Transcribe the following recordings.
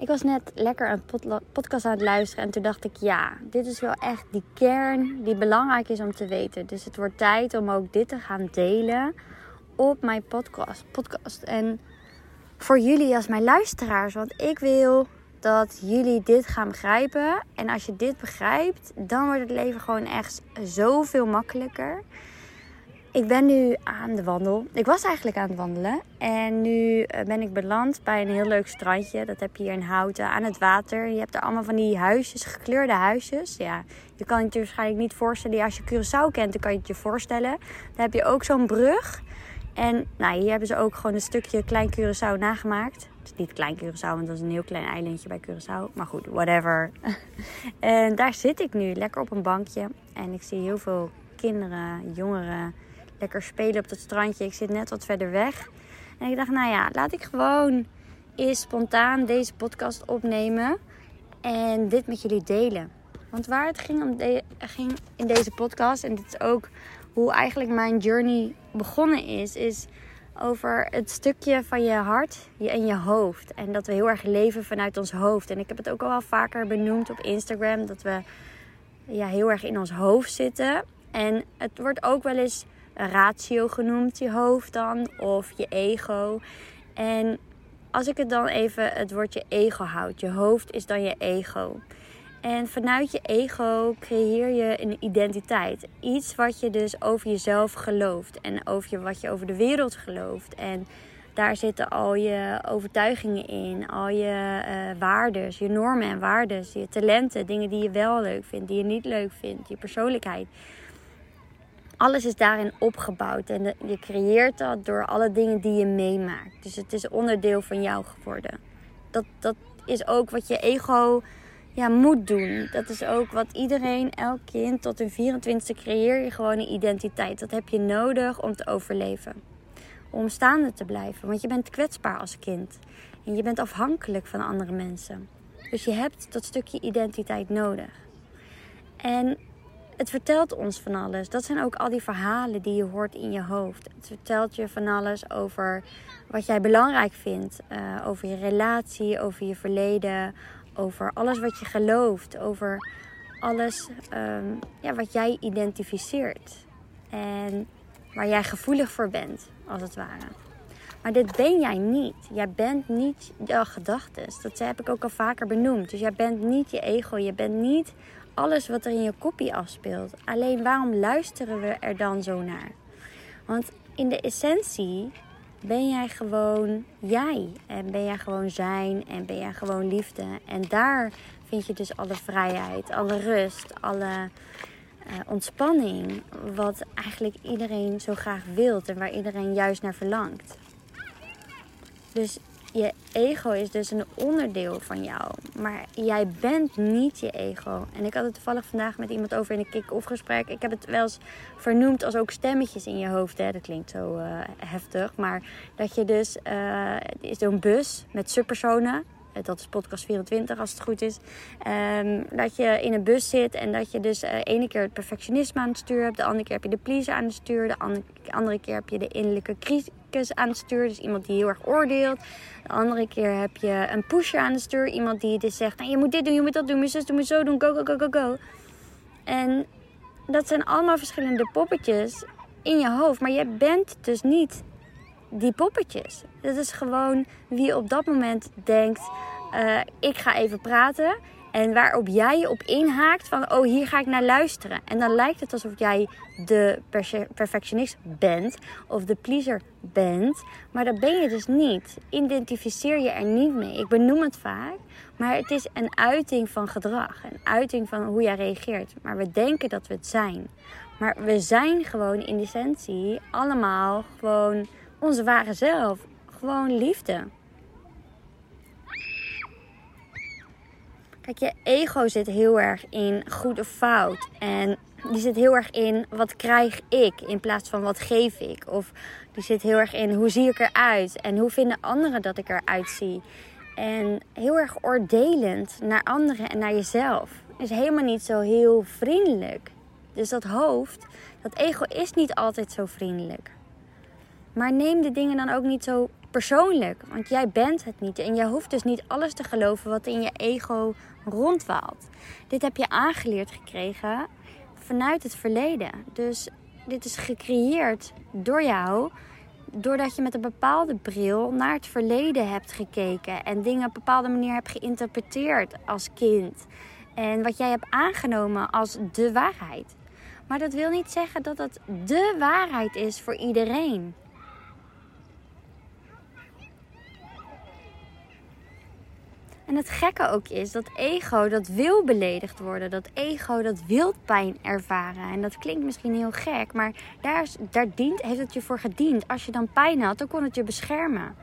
Ik was net lekker een podcast aan het luisteren en toen dacht ik, ja, dit is wel echt die kern die belangrijk is om te weten. Dus het wordt tijd om ook dit te gaan delen op mijn podcast. podcast. En voor jullie als mijn luisteraars, want ik wil dat jullie dit gaan begrijpen. En als je dit begrijpt, dan wordt het leven gewoon echt zoveel makkelijker. Ik ben nu aan de wandel. Ik was eigenlijk aan het wandelen. En nu eh, ben ik beland bij een heel leuk strandje. Dat heb je hier in Houten aan het water. Je hebt er allemaal van die huisjes, gekleurde huisjes. Ja, je kan het je waarschijnlijk niet voorstellen. als je Curaçao kent, dan kan je het je voorstellen. Dan heb je ook zo'n brug. En nou, hier hebben ze ook gewoon een stukje klein Curaçao nagemaakt. Het is niet klein Curaçao, want dat is een heel klein eilandje bij Curaçao. Maar goed, whatever. en daar zit ik nu, lekker op een bankje. En ik zie heel veel kinderen, jongeren lekker spelen op het strandje. Ik zit net wat verder weg. En ik dacht, nou ja, laat ik gewoon eens spontaan deze podcast opnemen. En dit met jullie delen. Want waar het ging, om ging in deze podcast, en dit is ook hoe eigenlijk mijn journey begonnen is, is over het stukje van je hart en je hoofd. En dat we heel erg leven vanuit ons hoofd. En ik heb het ook al wel vaker benoemd op Instagram, dat we ja, heel erg in ons hoofd zitten. En het wordt ook wel eens ratio genoemd, je hoofd dan, of je ego. En als ik het dan even het woordje ego houd, je hoofd is dan je ego. En vanuit je ego creëer je een identiteit. Iets wat je dus over jezelf gelooft en over je, wat je over de wereld gelooft. En daar zitten al je overtuigingen in, al je uh, waardes, je normen en waardes, je talenten, dingen die je wel leuk vindt, die je niet leuk vindt, je persoonlijkheid alles is daarin opgebouwd. En je creëert dat door alle dingen die je meemaakt. Dus het is onderdeel van jou geworden. Dat, dat is ook wat je ego ja, moet doen. Dat is ook wat iedereen, elk kind tot hun 24e creëer je gewoon een identiteit. Dat heb je nodig om te overleven. Om staande te blijven. Want je bent kwetsbaar als kind. En je bent afhankelijk van andere mensen. Dus je hebt dat stukje identiteit nodig. En het vertelt ons van alles. Dat zijn ook al die verhalen die je hoort in je hoofd. Het vertelt je van alles over wat jij belangrijk vindt. Uh, over je relatie, over je verleden. Over alles wat je gelooft. Over alles um, ja, wat jij identificeert. En waar jij gevoelig voor bent, als het ware. Maar dit ben jij niet. Jij bent niet je gedachten. Dat heb ik ook al vaker benoemd. Dus jij bent niet je ego. Je bent niet alles wat er in je kopie afspeelt. Alleen waarom luisteren we er dan zo naar? Want in de essentie ben jij gewoon jij. En ben jij gewoon zijn. En ben jij gewoon liefde. En daar vind je dus alle vrijheid, alle rust, alle uh, ontspanning. Wat eigenlijk iedereen zo graag wilt en waar iedereen juist naar verlangt. Dus je ego is dus een onderdeel van jou. Maar jij bent niet je ego. En ik had het toevallig vandaag met iemand over in een kick-off gesprek. Ik heb het wel eens vernoemd als ook stemmetjes in je hoofd. Hè. Dat klinkt zo uh, heftig. Maar dat je dus... Uh, is zo'n bus met subpersonen. Eh, dat is podcast 24 als het goed is. Um, dat je in een bus zit en dat je dus uh, ene keer het perfectionisme aan het stuur hebt. De andere keer heb je de pleaser aan het stuur. De andere, keer heb je de innerlijke criticus aan het stuur. Dus iemand die heel erg oordeelt. De andere keer heb je een pusher aan het stuur. Iemand die dus zegt, nou, je moet dit doen, je moet dat doen, je moet zus, moet zo doen. Go, go, go, go, go. En dat zijn allemaal verschillende poppetjes in je hoofd. Maar je bent dus niet die poppetjes. Dat is gewoon wie op dat moment denkt: uh, ik ga even praten. En waarop jij je op inhaakt van, oh hier ga ik naar luisteren. En dan lijkt het alsof jij de perfectionist bent of de pleaser bent. Maar dat ben je dus niet. Identificeer je er niet mee. Ik benoem het vaak, maar het is een uiting van gedrag. Een uiting van hoe jij reageert. Maar we denken dat we het zijn. Maar we zijn gewoon in essentie allemaal gewoon onze ware zelf. Gewoon liefde. Kijk, je ego zit heel erg in goed of fout. En die zit heel erg in wat krijg ik in plaats van wat geef ik. Of die zit heel erg in hoe zie ik eruit en hoe vinden anderen dat ik eruit zie. En heel erg oordelend naar anderen en naar jezelf. Is helemaal niet zo heel vriendelijk. Dus dat hoofd, dat ego is niet altijd zo vriendelijk. Maar neem de dingen dan ook niet zo persoonlijk, want jij bent het niet. En je hoeft dus niet alles te geloven wat in je ego rondwaalt. Dit heb je aangeleerd gekregen vanuit het verleden. Dus dit is gecreëerd door jou. Doordat je met een bepaalde bril naar het verleden hebt gekeken. En dingen op een bepaalde manier hebt geïnterpreteerd als kind. En wat jij hebt aangenomen als de waarheid. Maar dat wil niet zeggen dat het de waarheid is voor iedereen. En het gekke ook is dat ego dat wil beledigd worden. Dat ego dat wil pijn ervaren. En dat klinkt misschien heel gek, maar daar, daar dient, heeft het je voor gediend. Als je dan pijn had, dan kon het je beschermen.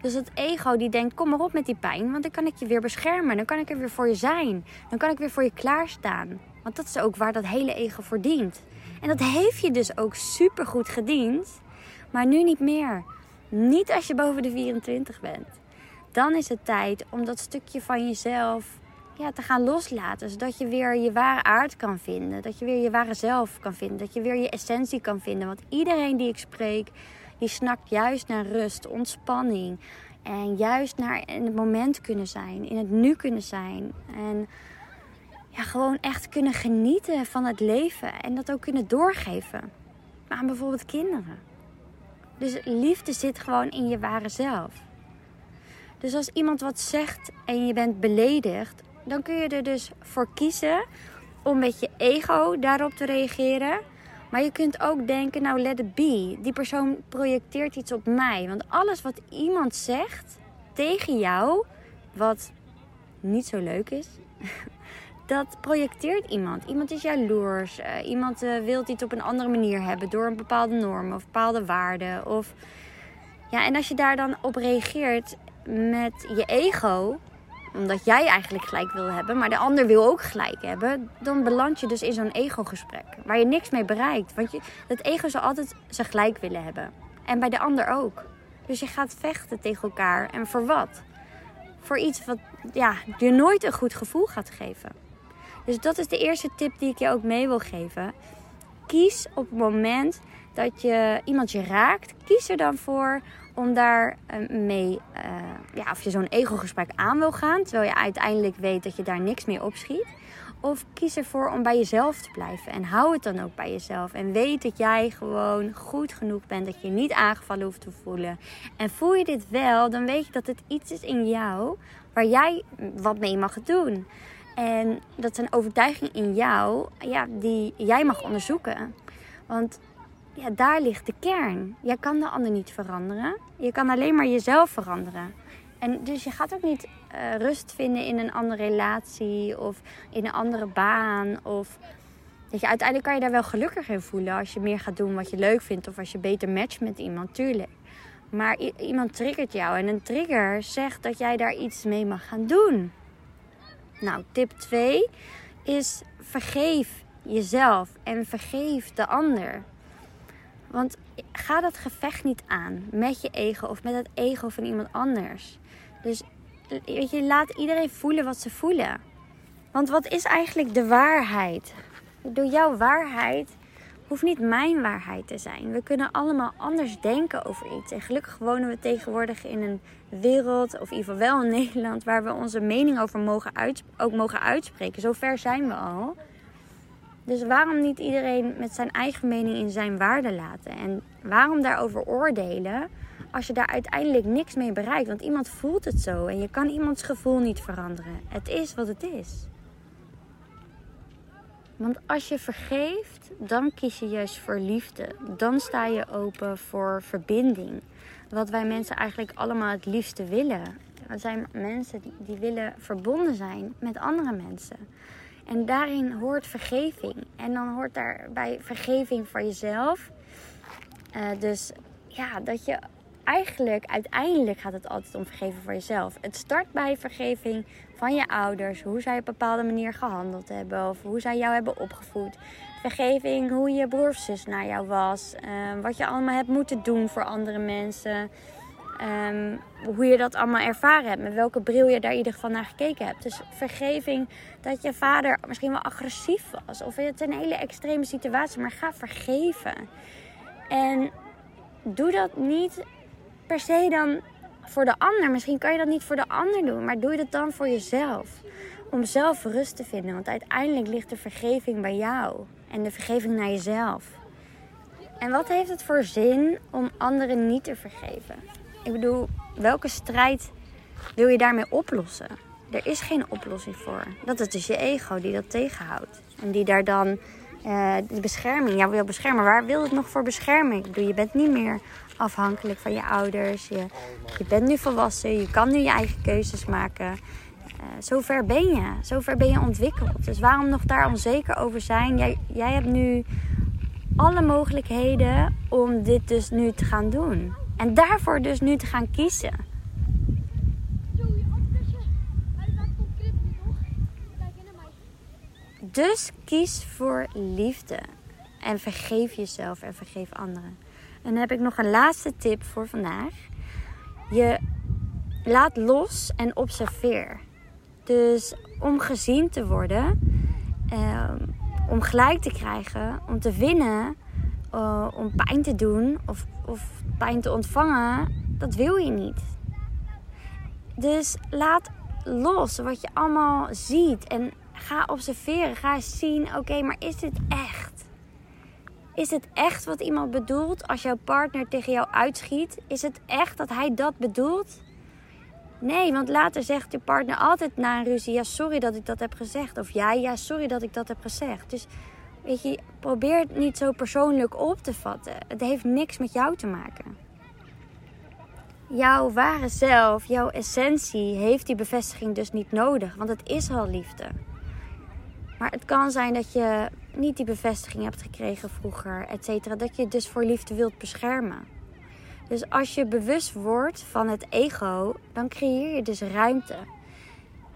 Dus het ego die denkt, kom maar op met die pijn, want dan kan ik je weer beschermen. Dan kan ik er weer voor je zijn. Dan kan ik weer voor je klaarstaan. Want dat is ook waar dat hele ego voor dient. En dat heeft je dus ook super goed gediend. Maar nu niet meer. Niet als je boven de 24 bent dan is het tijd om dat stukje van jezelf ja, te gaan loslaten. Zodat je weer je ware aard kan vinden. Dat je weer je ware zelf kan vinden. Dat je weer je essentie kan vinden. Want iedereen die ik spreek, die snakt juist naar rust, ontspanning. En juist naar in het moment kunnen zijn. In het nu kunnen zijn. En ja, gewoon echt kunnen genieten van het leven. En dat ook kunnen doorgeven. Aan bijvoorbeeld kinderen. Dus liefde zit gewoon in je ware zelf. Dus als iemand wat zegt en je bent beledigd, dan kun je er dus voor kiezen om met je ego daarop te reageren. Maar je kunt ook denken, nou let it be. Die persoon projecteert iets op mij. Want alles wat iemand zegt tegen jou, wat niet zo leuk is, dat projecteert iemand. Iemand is jaloers. Uh, iemand uh, wil iets op een andere manier hebben door een bepaalde norm of bepaalde waarden. Of ja, en als je daar dan op reageert, met je ego, omdat jij eigenlijk gelijk wil hebben, maar de ander wil ook gelijk hebben, dan beland je dus in zo'n ego-gesprek waar je niks mee bereikt. Want je, het ego zal altijd zijn gelijk willen hebben. En bij de ander ook. Dus je gaat vechten tegen elkaar. En voor wat? Voor iets wat ja, je nooit een goed gevoel gaat geven. Dus dat is de eerste tip die ik je ook mee wil geven. Kies op het moment dat je iemand je raakt, kies er dan voor om daar eh, mee, uh, ja, of je zo'n ego-gesprek aan wil gaan, terwijl je uiteindelijk weet dat je daar niks mee opschiet. Of kies ervoor om bij jezelf te blijven en hou het dan ook bij jezelf. En weet dat jij gewoon goed genoeg bent, dat je niet aangevallen hoeft te voelen. En voel je dit wel, dan weet je dat het iets is in jou waar jij wat mee mag doen. En dat is een overtuiging in jou, ja, die jij mag onderzoeken. Want ja, daar ligt de kern. Je kan de ander niet veranderen. Je kan alleen maar jezelf veranderen. En dus je gaat ook niet uh, rust vinden in een andere relatie of in een andere baan. Of weet je, uiteindelijk kan je daar wel gelukkiger in voelen als je meer gaat doen wat je leuk vindt of als je beter matcht met iemand, tuurlijk. Maar iemand triggert jou en een trigger zegt dat jij daar iets mee mag gaan doen. Nou, tip 2 is vergeef jezelf en vergeef de ander. Want ga dat gevecht niet aan met je ego of met het ego van iemand anders. Dus weet je, laat iedereen voelen wat ze voelen. Want wat is eigenlijk de waarheid? Door jouw waarheid hoeft niet mijn waarheid te zijn. We kunnen allemaal anders denken over iets. En gelukkig wonen we tegenwoordig in een wereld, of in ieder geval wel in Nederland, waar we onze mening over mogen ook mogen uitspreken. Zover zijn we al. Dus waarom niet iedereen met zijn eigen mening in zijn waarde laten? En waarom daarover oordelen als je daar uiteindelijk niks mee bereikt? Want iemand voelt het zo en je kan iemands gevoel niet veranderen. Het is wat het is. Want als je vergeeft, dan kies je juist voor liefde. Dan sta je open voor verbinding. Wat wij mensen eigenlijk allemaal het liefste willen. Er zijn mensen die willen verbonden zijn met andere mensen. En daarin hoort vergeving. En dan hoort daarbij vergeving voor jezelf. Uh, dus ja, dat je eigenlijk uiteindelijk gaat het altijd om vergeven voor jezelf. Het start bij vergeving van je ouders, hoe zij op een bepaalde manier gehandeld hebben of hoe zij jou hebben opgevoed. Vergeving hoe je broer of zus naar jou was, uh, wat je allemaal hebt moeten doen voor andere mensen. Um, hoe je dat allemaal ervaren hebt. Met welke bril je daar in ieder geval naar gekeken hebt. Dus vergeving dat je vader misschien wel agressief was. Of het is een hele extreme situatie. Maar ga vergeven. En doe dat niet per se dan voor de ander. Misschien kan je dat niet voor de ander doen, maar doe je dat dan voor jezelf. Om zelf rust te vinden. Want uiteindelijk ligt de vergeving bij jou. En de vergeving naar jezelf. En wat heeft het voor zin om anderen niet te vergeven? Ik bedoel, welke strijd wil je daarmee oplossen? Er is geen oplossing voor. Dat is dus je ego die dat tegenhoudt. En die daar dan uh, die bescherming, jou wil beschermen. Waar wil het nog voor bescherming? Ik bedoel, je bent niet meer afhankelijk van je ouders. Je, je bent nu volwassen. Je kan nu je eigen keuzes maken. Uh, zover ben je. Zover ben je ontwikkeld. Dus waarom nog daar onzeker over zijn? Jij, jij hebt nu alle mogelijkheden om dit dus nu te gaan doen. En daarvoor dus nu te gaan kiezen. Dus kies voor liefde. En vergeef jezelf en vergeef anderen. En dan heb ik nog een laatste tip voor vandaag. Je laat los en observeer. Dus om gezien te worden, eh, om gelijk te krijgen, om te winnen, uh, om pijn te doen of, of pijn te ontvangen, dat wil je niet. Dus laat los wat je allemaal ziet en ga observeren. Ga zien, oké, maar is dit echt? Is het echt wat iemand bedoelt als jouw partner tegen jou uitschiet? Is het echt dat hij dat bedoelt? Nee, want later zegt je partner altijd na een ruzie: Ja, sorry dat ik dat heb gezegd. Of jij, ja, sorry dat ik dat heb gezegd. Dus weet je, probeer het niet zo persoonlijk op te vatten. Het heeft niks met jou te maken. Jouw ware zelf, jouw essentie, heeft die bevestiging dus niet nodig, want het is al liefde. Maar het kan zijn dat je niet die bevestiging hebt gekregen vroeger, et cetera. Dat je dus voor liefde wilt beschermen. Dus als je bewust wordt van het ego, dan creëer je dus ruimte.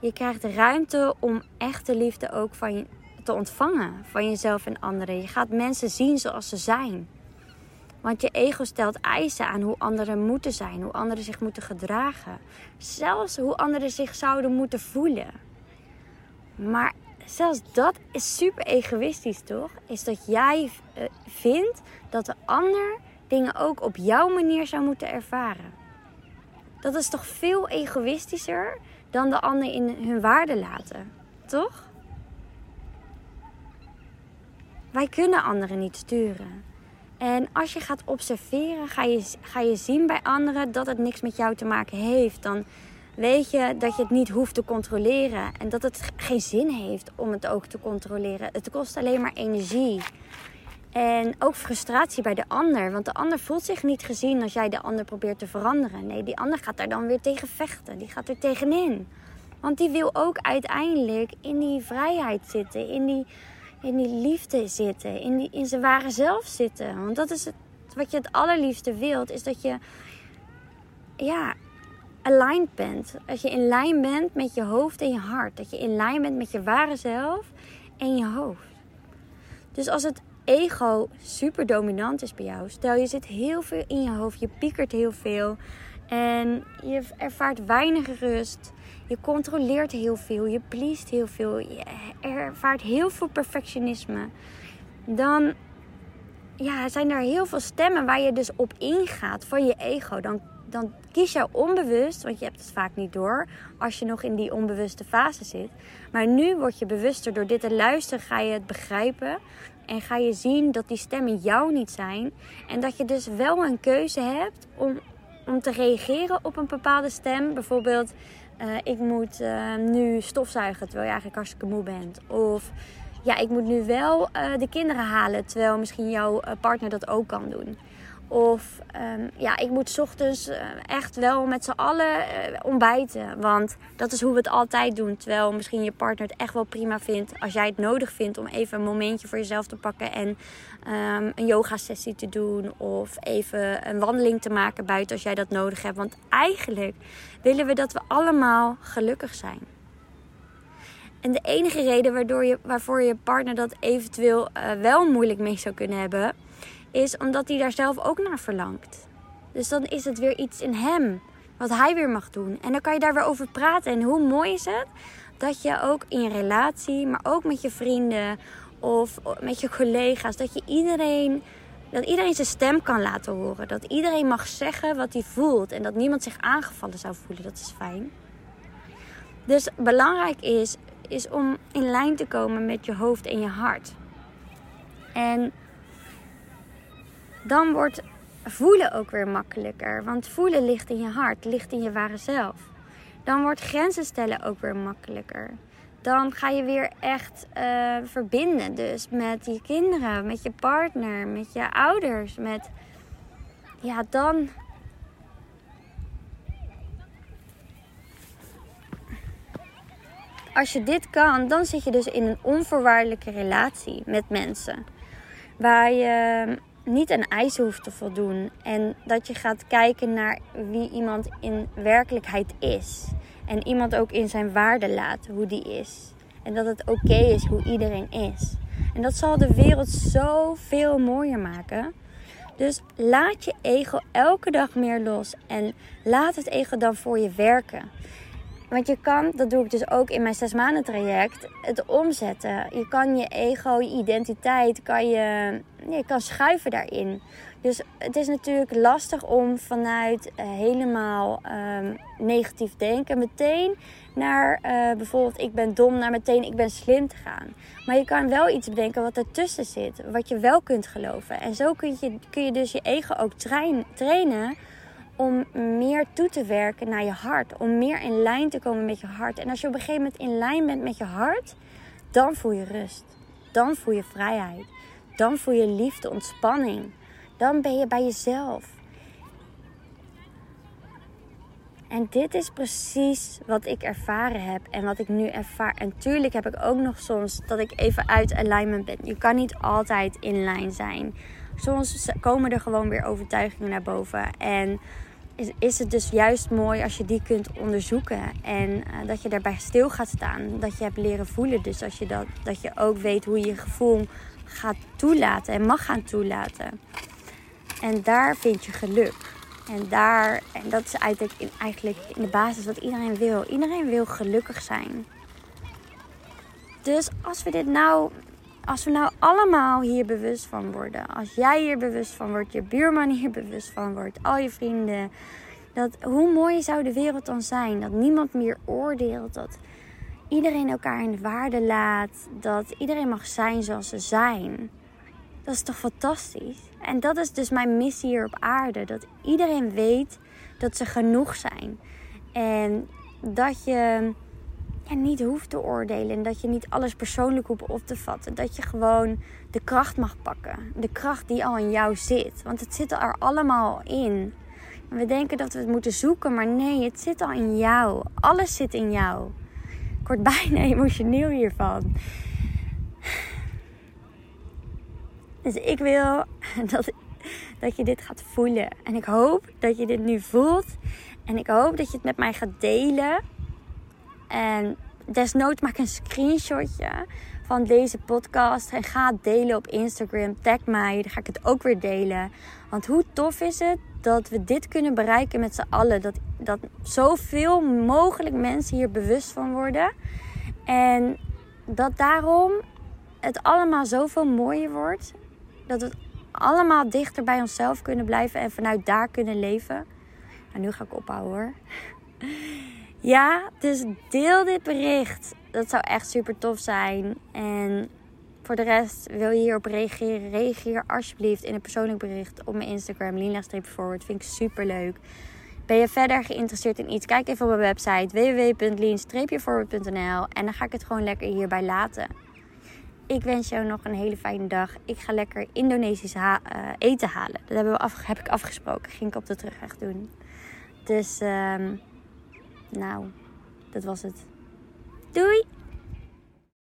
Je krijgt ruimte om echte liefde ook van je te ontvangen, van jezelf en anderen. Je gaat mensen zien zoals ze zijn. Want je ego stelt eisen aan hoe anderen moeten zijn, hoe anderen zich moeten gedragen. Zelfs hoe anderen zich zouden moeten voelen. Maar zelfs dat is super egoïstisch, toch? Is dat jij uh, vindt dat de ander dingen ook op jouw manier zou moeten ervaren. Dat is toch veel egoïstischer dan de ander in hun waarde laten, toch? Wij kunnen anderen niet sturen. En als je gaat observeren, ga je, ga je zien bij anderen dat het niks met jou te maken heeft. Dan weet je dat je het niet hoeft te controleren. En dat het geen zin heeft om het ook te controleren. Het kost alleen maar energie. En ook frustratie bij de ander. Want de ander voelt zich niet gezien als jij de ander probeert te veranderen. Nee, die ander gaat daar dan weer tegen vechten. Die gaat er tegenin. Want die wil ook uiteindelijk in die vrijheid zitten. In die, in die liefde zitten. In, die, in zijn ware zelf zitten. Want dat is het, wat je het allerliefste wilt. Is dat je ja, aligned bent. Als je in lijn bent met je hoofd en je hart. Dat je in lijn bent met je ware zelf en je hoofd. Dus als het ego super dominant is bij jou. Stel je zit heel veel in je hoofd, je piekert heel veel en je ervaart weinig rust. Je controleert heel veel, je pleest heel veel, je ervaart heel veel perfectionisme. Dan ja, zijn er heel veel stemmen waar je dus op ingaat van je ego. Dan, dan kies je onbewust, want je hebt het vaak niet door als je nog in die onbewuste fase zit. Maar nu word je bewuster door dit te luisteren, ga je het begrijpen. En ga je zien dat die stemmen jou niet zijn. En dat je dus wel een keuze hebt om, om te reageren op een bepaalde stem. Bijvoorbeeld, uh, ik moet uh, nu stofzuigen terwijl je eigenlijk hartstikke moe bent. Of ja, ik moet nu wel uh, de kinderen halen terwijl misschien jouw partner dat ook kan doen. Of um, ja, ik moet ochtends echt wel met z'n allen ontbijten. Want dat is hoe we het altijd doen. Terwijl misschien je partner het echt wel prima vindt. Als jij het nodig vindt om even een momentje voor jezelf te pakken. En um, een yoga sessie te doen. Of even een wandeling te maken buiten als jij dat nodig hebt. Want eigenlijk willen we dat we allemaal gelukkig zijn. En de enige reden waardoor je, waarvoor je partner dat eventueel uh, wel moeilijk mee zou kunnen hebben is omdat hij daar zelf ook naar verlangt. Dus dan is het weer iets in hem wat hij weer mag doen. En dan kan je daar weer over praten. En hoe mooi is het dat je ook in je relatie, maar ook met je vrienden of met je collega's, dat je iedereen Dat iedereen zijn stem kan laten horen. Dat iedereen mag zeggen wat hij voelt. En dat niemand zich aangevallen zou voelen. Dat is fijn. Dus belangrijk is, is om in lijn te komen met je hoofd en je hart. En dan wordt voelen ook weer makkelijker. Want voelen ligt in je hart, ligt in je ware zelf. Dan wordt grenzen stellen ook weer makkelijker. Dan ga je weer echt uh, verbinden. Dus met je kinderen, met je partner, met je ouders. Met... Ja, dan. Als je dit kan, dan zit je dus in een onvoorwaardelijke relatie met mensen. Waar je niet aan eisen hoeft te voldoen. En dat je gaat kijken naar wie iemand in werkelijkheid is. En iemand ook in zijn waarde laat, hoe die is. En dat het oké is hoe iedereen is. En dat zal de wereld zoveel mooier maken. Dus laat je ego elke dag meer los. En laat het ego dan voor je werken. Want je kan, dat doe ik dus ook in mijn zes maanden traject, het omzetten. Je kan je ego, je identiteit, kan je, je kan schuiven daarin. Dus het is natuurlijk lastig om vanuit uh, helemaal um, negatief denken meteen naar uh, bijvoorbeeld ik ben dom, naar meteen ik ben slim te gaan. Maar je kan wel iets bedenken wat ertussen zit, wat je wel kunt geloven. En zo kun je, kun je dus je ego ook train, trainen om meer toe te werken naar je hart. Om meer in lijn te komen met je hart. En als je op een gegeven moment in lijn bent met je hart, dan voel je rust. Dan voel je vrijheid. Dan voel je liefde, ontspanning. Dan ben je bij jezelf. En dit is precies wat ik ervaren heb en wat ik nu ervaar. En tuurlijk heb ik ook nog soms dat ik even uit alignment ben. Je kan niet altijd in lijn zijn. Soms komen er gewoon weer overtuigingen naar boven. En is, het dus juist mooi als je die kunt onderzoeken. En uh, dat je daarbij stil gaat staan. Dat je hebt leren voelen. Dus als je dat, dat je ook weet hoe je je gevoel gaat toelaten en mag gaan toelaten. En daar vind je geluk. En daar, en dat is eigenlijk in, eigenlijk in de basis wat iedereen wil. Iedereen wil gelukkig zijn. Dus als we dit nou als we nou allemaal hier bewust van worden, als jij hier bewust van wordt, je buurman hier bewust van wordt, al je vrienden, dat hoe mooi zou de wereld dan zijn? Dat niemand meer oordeelt, dat iedereen elkaar in de waarde laat, dat iedereen mag zijn zoals ze zijn. Dat is toch fantastisch? En dat is dus mijn missie hier op aarde: dat iedereen weet dat ze genoeg zijn. En dat je ja, niet hoeft te oordelen. En dat je niet alles persoonlijk hoeft op te vatten. Dat je gewoon de kracht mag pakken. De kracht die al in jou zit. Want het zit er allemaal in. We denken dat we het moeten zoeken, maar nee, het zit al in jou. Alles zit in jou. Ik word bijna emotioneel hiervan. Dus ik wil dat, dat je dit gaat voelen. En ik hoop dat je dit nu voelt. En ik hoop dat je het met mij gaat delen. En desnoods maak een screenshotje van deze podcast en ga het delen op Instagram. Tag mij, dan ga ik het ook weer delen. Want hoe tof is het dat we dit kunnen bereiken met z'n allen? Dat, dat zoveel mogelijk mensen hier bewust van worden. En dat daarom het allemaal zoveel mooier wordt. Dat we allemaal dichter bij onszelf kunnen blijven en vanuit daar kunnen leven. En nou, nu ga ik ophouden hoor. Ja, dus deel dit bericht. Dat zou echt super tof zijn. En voor de rest, wil je hierop reageren? Reageer alsjeblieft in een persoonlijk bericht op mijn Instagram, lina-forward. Vind ik super leuk. Ben je verder geïnteresseerd in iets? Kijk even op mijn website www.lean-forward.nl en dan ga ik het gewoon lekker hierbij laten. Ik wens jou nog een hele fijne dag. Ik ga lekker Indonesisch uh, eten halen. Dat hebben we af, heb ik afgesproken. Ging ik op de terugweg doen. Dus... Um, nou, dat was het. Doei!